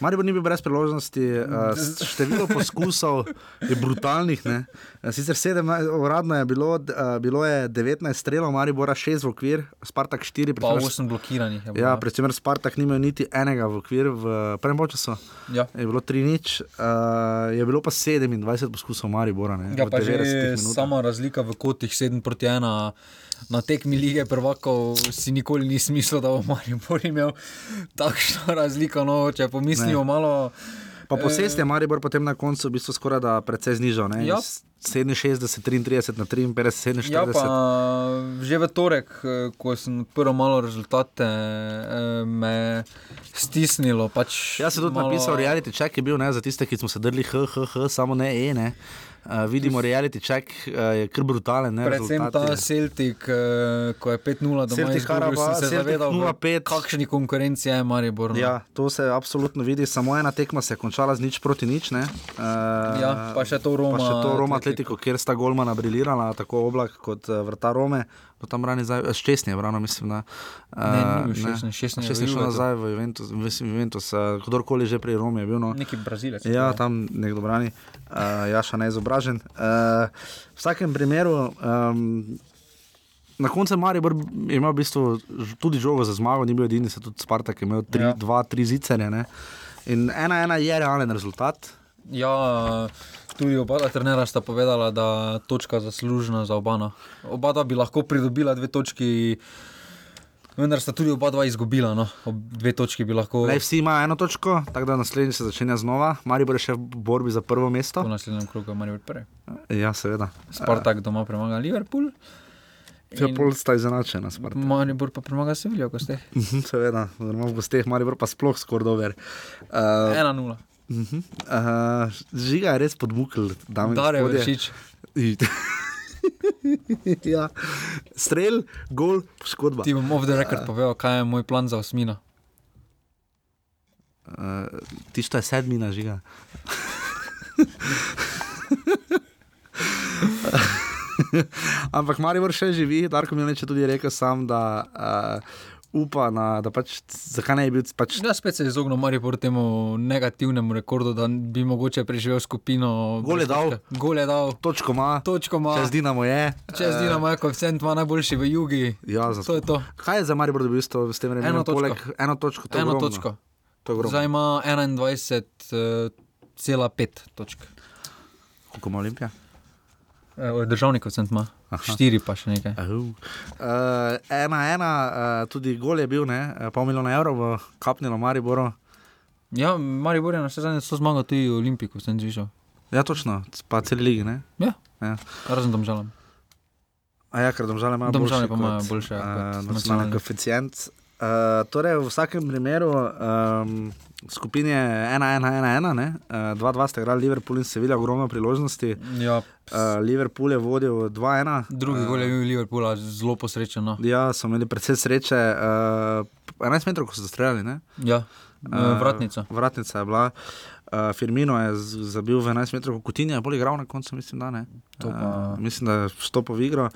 Marijo ni bil brez priložnosti, uh, število poskusov je brutalnih. Ne? Eh, sicer 17, uradno je bilo, uh, bilo je 19 strelov, Marijo Bora 6 v okvir, Spartak 4, pa 8 blokiranih. Ja, predvsem Spartak ni imel niti enega v okvir v prvem času. Ja. Je bilo 3 nič, uh, je bilo pa 27 poskusov Marijo Bora. Ja, pa že sama razlika v kotih 7 proti 1 na tekmi lige prvakov si nikoli ni smisel, da bo Maribor imel takšno razliko. No, če pomislimo ne. malo. Pa posest je Maribor potem na koncu v bistvu skoraj da precej znižal. Ja. 67, 33 na 53, 47. Ja, že v torek, ko sem prvo malo rezultate, me stisnilo. Pač Jaz sem tudi malo... napisal, reality check je bil ne, za tiste, ki smo se drli, hhh, samo ne e. Ne. Uh, vidimo, reality check uh, je kar brutalen. Ne, Predvsem rezultati. ta Celtic, uh, ko je 5-0 doma, Celtic Haraba, se zavedal, kakšni konkurenci je Maribor. No. Ja, to se absolutno vidi. Samo ena tekma se je končala z nič proti nič. Uh, ja, pa še to Roma. Pa še to Roma Atletico, kjer sta Golmana brilirala, tako oblak kot uh, vrta Rome. Do tam brani zdaj, ščesni je brano, mislim. Uh, ne, ne, šestni je šel nazaj v Juventus, v Juventus uh, kdorkoli že pri Romi je bil. No. Neki brazilec. Ja, tam nekdo brani, uh, Jaša neizobražen. Uh, v vsakem primeru. Um, Na koncu Maribor imel v bistvu tudi žogo za zmago, ni bil edini, se tudi Spartak imel tri, ja. dva, tri zicere. In ena, ena je realen rezultat. Ja, Tudi oba trenera sta povedala, da je točka zaslužna za oba. No. Oba bi lahko pridobila dve točki, vendar sta tudi oba dva izgubila. No. Dve točki bi lahko. Le vsi imajo eno točko, tako da naslednji se začenja znova. Mari bo še v borbi za prvo mesto. V naslednjem krogu je Mari prvi. Ja, seveda. Spartak doma premaga Liverpool. Če pol sta izenačena. Maribor pa premaga Sevilijo, ko ste. Mhm, seveda, v gosteh Maribor pa sploh skoraj dober. Uh, 1-0. Uh -huh. uh, žiga je res podmukl, da je všeč. ja. Strel, gol, poškodba. Ti bom ovdje rekel, povedal, kaj je moj plan za osmino. Uh, ti što je sedmina, žiga. Ampak Marijo še živi, Darko mi je tudi rekel, sam, da uh, upa, na, da pač, zakaj ne bi bil. Pač... Ja, spet se je izognil Marijo temu negativnemu rekordu, da bi mogoče preživel skupino. Gole dal. Gole dal. Točko ima. Točko ima. Čez Dinamo je. Čez uh, Dinamo je, koeficient ima najboljši v jugi. Ja, za to je to. Kaj je za Marijo, da bi bil s tem vremenom? Eno točko. Poleg, eno točko. Eno točko. Zdaj ima 21,5 uh, točk. Koliko ima Olimpija? Uh, državni koncent ima, štiri pa še nekaj. Uh, ena, ena, uh, tudi gol je bil, ne? pol milijona evrov v Kapnilo, Mariboru. Ja, Maribor je na vse zadnje zmagal tudi Olimpij, ko sem zvišal. Ja, točno, pa cel ligi, ne? Ja, ja. razen domžalam. A ja, ker domžale imajo boljše. Domžale pa imajo boljše. Uh, nacionalni koeficient. Uh, torej, v vsakem primeru. Um, skupini je 1-1-1-1, 2-2 ste igrali Liverpool in Sevilla, ogromno priložnosti. Ja. Uh, Liverpool je vodil 2-1. Drugi gol je bil Liverpool, zelo posrečen. No. Ja, so imeli predvsej sreče. Uh, 11 metrov, ko so streljali. Ja, uh, vratnica. Vratnica je bila. Uh, Firmino je zabil v 11 metrov, Kutinja je bolj igral na koncu, mislim, da ne. Pa... Uh, mislim, da je vstopil v igro.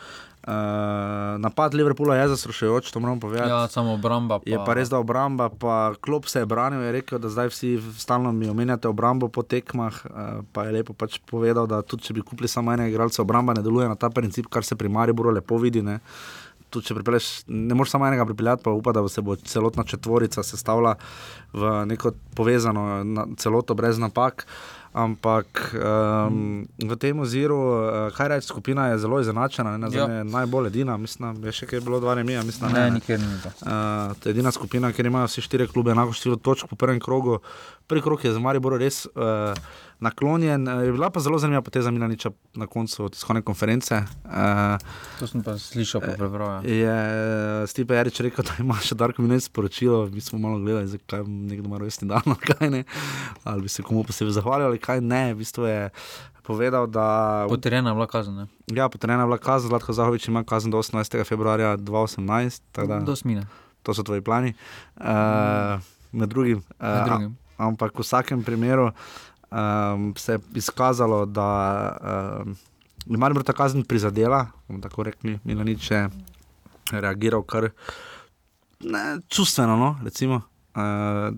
Uh, napad Liverpoola je zastrošujoč, to moram povedati. Ja, samo obramba. Pa... Je pa res, da obramba, pa klop se je branil, je rekel, da zdaj vsi stalno mi omenjate obrambo po tekmah. Uh, pa je lepo pač povedal, da tudi če bi kupili samo enega igralca, obramba ne deluje na ta princip, kar se pri Mariboru lepo vidi. Ne. Tudi če pripelješ, ne moreš samo enega pripeljati, pa upa, da se bo celotna četvorica sestavila v neko povezano celoto brez napak. Ampak um, v tem oziru, uh, kaj reči, skupina je zelo izenačena, ne, ja. najbolj edina, mislim, je še kaj bilo dva remija. Ne, ne, nikjer ni. Uh, to je edina skupina, ker imajo vsi štiri klube enako število točk po prvem krogu. Prvi krog je za Maribor res. Uh, naklonjen. Eh, je bila pa zelo zanimiva poteza Milaniča na koncu tiskovne konference. Uh, to sem pa slišal, pa prebral. Ja. Je Stipe Jarič rekel, da ima še Darko Minec sporočilo, mi smo malo gledali, zakaj nekdo ima rojstni dan, kaj ne. Ali bi se komu posebej zahvalil, ali kaj ne. V bistvu je povedal, da. Potrjena je bila kazen. Ne? Ja, potrjena je bila kazen, Zlatko Zahovič ima kazen do 18. februarja 2018. Do smine. To so tvoji plani. Uh, med drugim. Uh, med drugim. Ampak v vsakem primeru um, se je izkazalo, da um, je Maribor ta kazen prizadela, tako rekli, Milanič je reagiral kar ne, čustveno, no, recimo. Uh,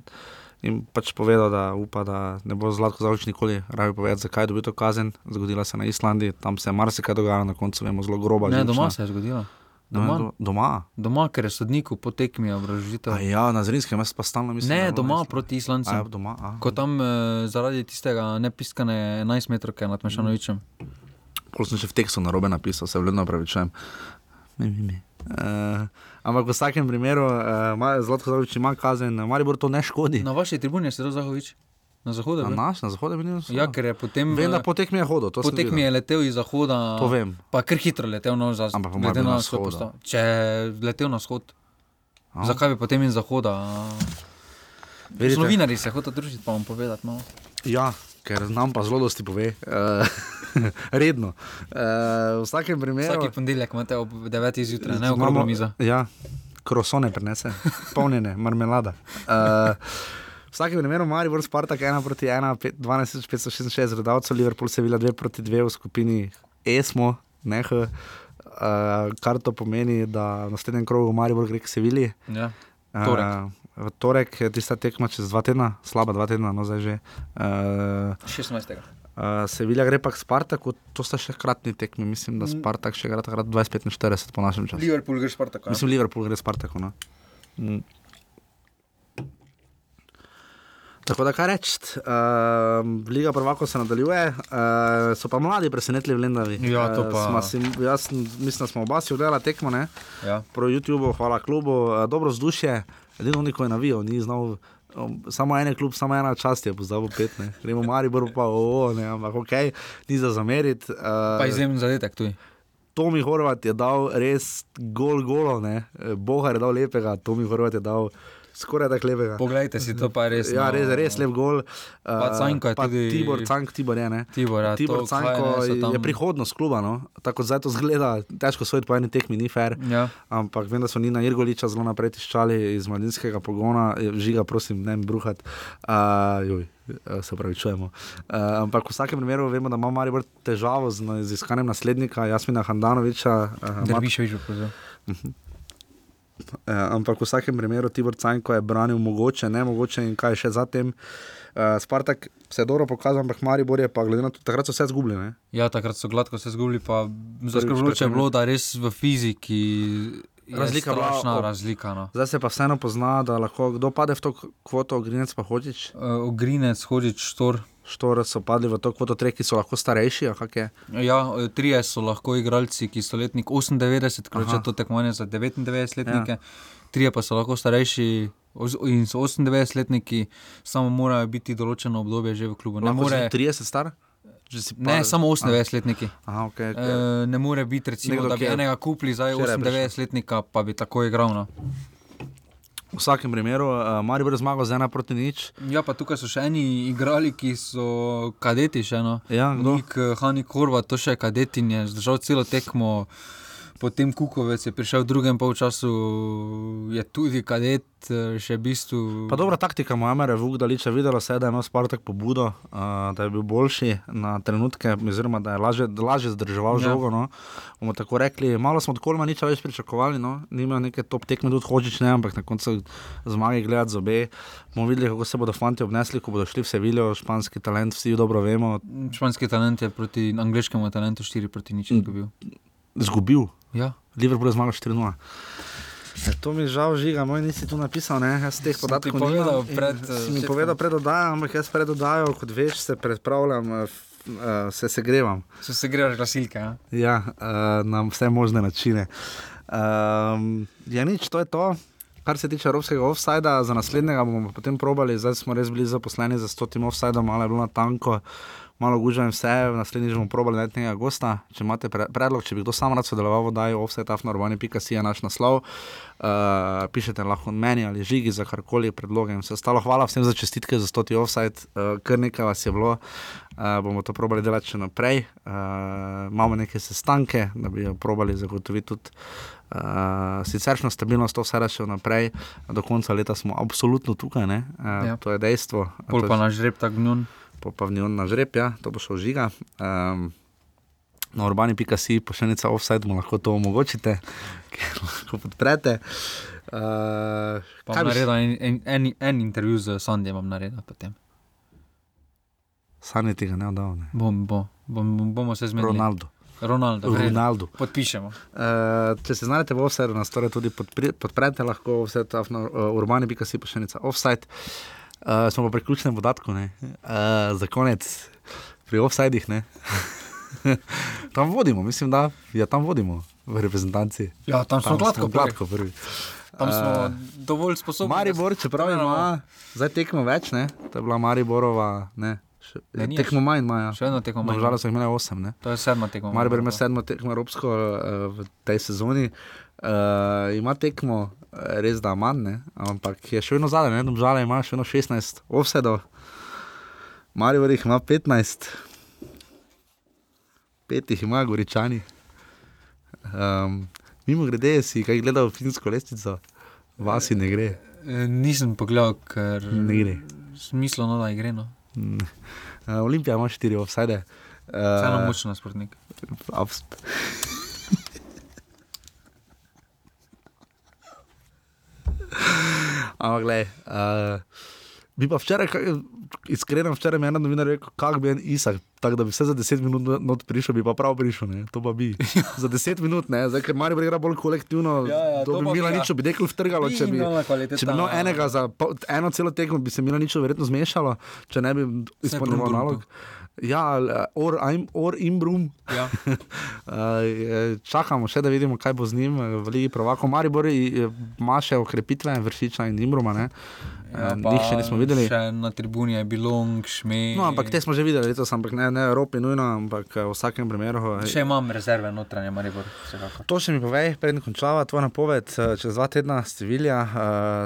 In pač povedal, da upa, da ne bo zlato zauč nikoli raje povedati, zakaj je dobil to kazen. Zgodila se na Islandiji, tam se je marsikaj dogajalo, na koncu vemo zelo grobo. Ne, doma se je zgodilo. Doma? Do, doma. doma, ker je sodniku potekmi obrazložitev. Ja, na Zrinskem mestu pa stalno mislim. Ne, doma mislim. proti Islandcem. Ja, doma. A, Ko tam e, zaradi tistega nepiskane 11 metrov nad Mešanovičem. Pol sem še v tekstu na robe napisal, se vljudno pravičujem. Mi, mi, mi. Uh, ampak v vsakem primeru, uh, Zlatko Zahovič ima kazen, Maribor to ne škodi. Na vaši tribuni je sedaj Zahovič. Na zahodu je bil. Na naš, na zahodu je bil. Ja, ker je potem. Vem, da potek mi je hodil. Potek mi je letel iz zahoda. To vem. Pa kar hitro letel na zahod. Ampak letel na vzhod. Če je letel na vzhod, zakaj bi potem iz zahoda? Novinari se hočejo družiti, pa vam povedati malo. Ja, ker nam pa zelo dosti pove. Uh, redno. Uh, v vsakem primeru. Vsak ponedeljek imate ob 9. zjutraj, ne ogromno mizo. Ja, krosone prenese, polnjene, marmelada. Uh, vsakem primeru, Marijo, Spartak 1 proti 1, 12.566 gledalcev, Liverpool se je bila 2 proti 2 v skupini ESMO, neh, uh, kar to pomeni, da na naslednjem krogu Marijo gre k Sevilji. Ja. Uh, v torek je tista tekma čez dva tedna, slaba dva tedna, no zdaj že. Uh, 16. Uh, Sevilja gre pa k Spartaku, to sta še kratni tekmi, mislim, da Spartak še gre takrat 25-40 po našem času. Liverpool gre Spartaku. Ja. Mislim, Liverpool gre Spartaku. No. Mm. Tako da, kaj reči, uh, Liga prvako se nadaljuje, uh, so pa mladi presenetili v Lendavi. Ja, to pa. Uh, si, jaz mislim, da smo oba si oddelali tekmo, ne? Ja. Pro YouTube, hvala klubu, uh, dobro vzdušje, edino neko je navijal, ni znal. Um, samo en klub, samo ena čast je, pozabo pet, ne. Gremo Maribor, pa o, ne, ampak ok, ni za zameriti. Uh, pa izjemen zadetek tu. Tomi Horvat je dal res gol, golo, ne? Bohar je dal lepega, Tomi Horvat je dal skoraj tako lepega. Poglejte si to, pa je res. Ja, res, res lep gol. Pa Canko je pa tudi- Tibor, Cank, Tibor je, ne? Tibor, ja, Tibor to, Canko kaj ne, so tam- je prihodnost kluba, no? tako zdaj to zgleda, težko soditi po eni tekmi, ni fair. Ja. Ampak vem, da so Nina Irgoliča zelo naprej tiščali iz mladinskega pogona, žiga, prosim, ne mi bruhati. Uh, eh, se pravi, čujemo. Uh, ampak v vsakem primeru vemo, da ima Maribor težavo z, z iskanjem naslednika, Jasmina Handanoviča. Uh, Derviševič bo prevzel. Uh, ampak v vsakem primeru Tibor Cajnko je branil mogoče, ne mogoče in kaj še zatem. Uh, Spartak se je dobro pokazal, ampak Maribor je pa glede na to, takrat so vse zgubili. Ne? Ja, takrat so gladko se zgubili, pa zaskrbljujoče je bilo, da res v fiziki. je Razlika bila strašna ob- razlika. No. Zdaj se pa vseeno pozna, da lahko kdo pade v to kvoto, Grinec pa hočič. Uh, Ogrinec, hodič, štor. Štor so padli v to kvoto, tre, ki so lahko starejši. Ja, trije so lahko igralci, ki so letnik 98, ker Aha. če to tekmovanje za 99-letnike, ja. trije pa so lahko starejši in so 98-letniki, samo morajo biti določeno obdobje že v klubu. Ne, more, si 30 star? Si ne samo 98-letniki. Aha, okay, okay. E, ne more biti, recimo, Nekdo, da ki bi je enega kupili, zdaj včeraj 98-letnika, pa bi tako igral. No. V vsakem primeru, uh, Maribor je zmagal z ena proti nič. Ja, pa tukaj so še eni igrali, ki so kadeti. Še, no. Ja? Nik Hanik Horvat, to še kadeti in je zdržal celo tekmo. Potem Kukovec je prišel v drugem polčasu, je tudi kadet, eh, še v bistvu. Pa dobra taktika, Mojamer je Vuk Daliča videla, se, da je imel Spartak pobudo, uh, da je bil boljši na trenutke, oziroma da je lažje, lažje zdrževal Ja. žogo. No. Bomo tako rekli, malo smo od Kolma nič več pričakovali, no. nima neke top tekme, tudi hočič ne, ampak na koncu zmage gledati zobe. Bomo videli, kako se bodo fanti obnesli, ko bodo šli v Sevilijo, španski talent, vsi dobro vemo, Španski talent je proti angliškemu talentu 4 proti nič izgubil. zgubil. Ja. Liverpool je zmagal 4-0. E, to mi je žal, žiga, moj nisi tu napisal, ne? jaz teh podatkov nimam in pred, si eh, mi povedal pred oddajo, ampak jaz pred oddajo, kot veš, se predpravljam, eh, eh, se segrevam. Se grevaš glasilke. Ja? Ja, uh, na vse možne načine. Um, ja, nič, to je to. Kar se tiče evropskega offsajda, za naslednjega bomo potem probali, zdaj smo res bili zaposleni za 100 offsajdom, malo je bilo na tanko, malo gužam vse, naslednjič bomo probali najti nekega gosta. Če imate pre predlog, če bi kdo sam rad sodeloval, da je offside.afnorbani.si je naš naslov. Uh, pišete lahko meni ali žigi za karkoli predloge in vse ostalo. Hvala vsem za čestitke za 100 offside, uh, kar nekaj vas je bilo. Uh, bomo to probali delati še naprej. Uh, imamo neke sestanke, da bi probali zagotoviti tudi uh, siceršno stabilnost, to vse reče naprej. Do konca leta smo absolutno tukaj, ne? uh, Ja. to je dejstvo. Pol pa naš žreb tak gnjon. Pol pa v njoj na žreb, ja, to bo šlo žiga. Um, na urbani.si pošiljnica offside mu lahko to omogočite, ker lahko podprete. Uh, Pa bom naredil en, en, en, en intervju z Sandijem, bom naredil potem. Sanje tega ne oddal, ne. Bom, bo, bom, bomo se zmenili. Ronaldo. Ronaldo. Ronaldo. Podpišemo. Uh, če se znajdete v offside, nas torej tudi podprete, lahko vse to na uh, urbani.si pošiljnica offside. Uh, smo pa pri ključnem podatku, ne. Uh, za konec, pri offsidih, ne. tam vodimo, mislim, da ja, tam vodimo v reprezentanci. Ja, tam smo gladko. gladko prvi. Tam smo Eh, dovolj sposobni. Maribor, čeprav ima, zdaj tekmo več, ne. To je bila Mariborova, ne. Še, Ne, ni tekmo manj imajo. Še vedno tekmo manj. Žal so jih imeli osem, ne. To je sedma tekma. Maribor ima sedmo tekmo evropsko uh, v tej sezoni. Uh, ima tekmo, res da manj, ne? ampak je še vedno zadaj, ne domžale ima še vedno 16 offsedov, Maribor jih ima 15, pet jih ima goričani. Um, mimo grede si kaj gledal finsko lestvico, vasi ne gre. E, Nisem pogledal, ker Ne gre. Smislo, no, da igre. No. Mm. Uh, Olimpija ima 4 offsede. Uh, močen nasprotnik. Ampak, gledaj, uh, bi pa včeraj, kaj- iskreno, včeraj mi je ena novinar rekel, kako bi en Isak, tako da bi vse za 10 minut not- not prišel, bi pa prav prišel, ne? to pa bi. za 10 minut, ne, zdaj, ker Marijo igra bolj kolektivno, Ja, ja, to to bi Mila ga- nič, bi deklo vtrgalo, če bi. Če bi imel enega za eno celo tekmo, bi se mi nič verjetno zmešalo, če ne bi Brum nalog. Ja, eh, or, im, or imbrum. Ja. Uh, čakamo še, da vidimo, kaj bo z njim eh, v Ligi Provako. Maribor eh, ima še okrepitve, vršiča in imbruma. Ne? Ja, Njih še nismo videli. Še na tribuni je bilo šmej. No, ampak te smo že videli, letos, ampak ne, ne Evropi nujno, ampak v vsakem primeru. Še imam rezerve notranje, Maribor. To še mi povej, predn končava tvoja napoved. Čez dva tedna Stivilja, uh,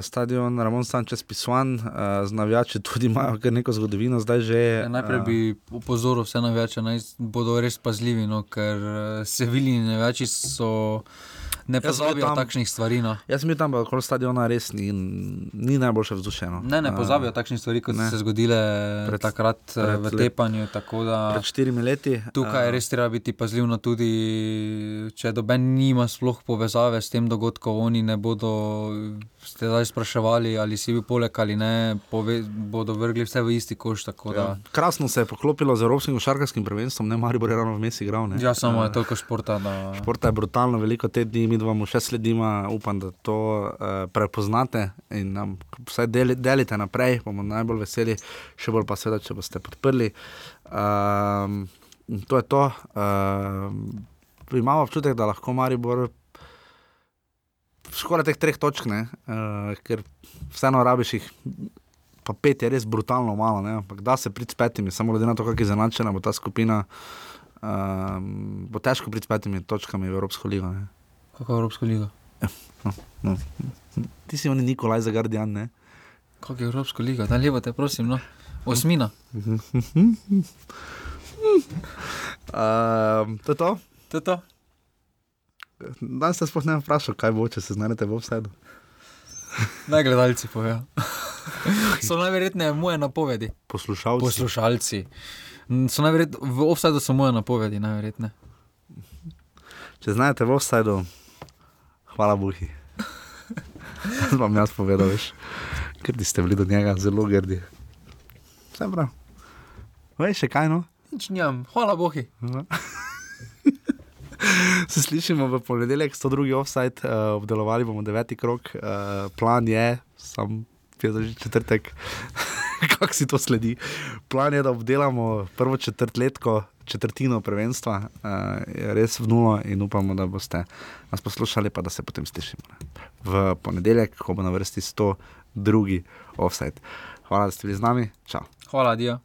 stadion Ramon Sanchez Pisuan, uh, z navijači tudi imajo kar neko zgodovino zdaj že. Ja, najprej bi upozoril vse navijače, naj bodo res pazljivi, no, ker Sevilji navijači so ne pozabijo tam, takšnih stvari. No. Jaz sem bil tam, kot stadion, res ni, ni najboljše vzdušeno. Ne, ne pozabijo takšnih stvari, kot so se zgodile pred, takrat eh, pred v Tepanju. Da, pred štirimi leti. Tukaj je uh, res treba biti pazljiv, tudi če doben nima sploh povezave s tem dogodkom, oni ne bodo ste zdaj spraševali, ali si bil poleg ali ne, pove, bodo vrgli vse v isti koš. Ja. Krasno se je poklopilo z Evropskim košarkarskim prvenstvom, ne mari bo ravno v mesi igral. Ja, samo je toliko športa. Da... Športa je brutalno, veliko te dni, mi dva mu še sledimo, upam, da to uh, prepoznate in nam vse deli, delite naprej, bomo najbolj veseli, še bolj pa seveda, če boste podprli. Uh, to je to. Uh, imamo občutek, da lahko Maribor skoraj teh treh točk, ne, uh, ker vseeno rabiš jih. Pa pet je res brutalno malo, ne? ampak da se prid s petimi, samo glede na to, kako je zanačena bo ta skupina, um, bo težko prid s petimi točkami v Evropsko ligo. Ne? Kako je Evropsko ligo? Ja, no, no. Ti si oni Nikolaj za Guardian, ne? Kako je Evropsko ligo? Da lepo te prosim, no. Osmina. um, to je to? To je to. Danes se sploh ne vprašam, kaj bo, če se znajdete v vsedu. Naj gledalci povejo. so najverjetneje moje napovedi. Poslušalci. Poslušalci. So v offsajdu so moje napovedi, najverjetneje. Če znajdete v offsajdu, hvala. Zdaj vam jaz povedal, veš, ker ste bili do njega zelo grdi. Vse prav. Veš, še kaj no? Nič njam, hvala Bogu. se slišimo v ponedeljek, 102. offside, uh, obdelovali bomo deveti krok, uh, plan je, sam že četrtek, kako si to sledi. Plan je, da obdelamo prvo četrtletko, četrtino prvenstva, uh, res v nulo in upamo, da boste nas poslušali, pa da se potem slišimo. Ne. V ponedeljek, ko bo na vrsti 102. offside. Hvala, da ste bili z nami. Čau. Hvala, Dio.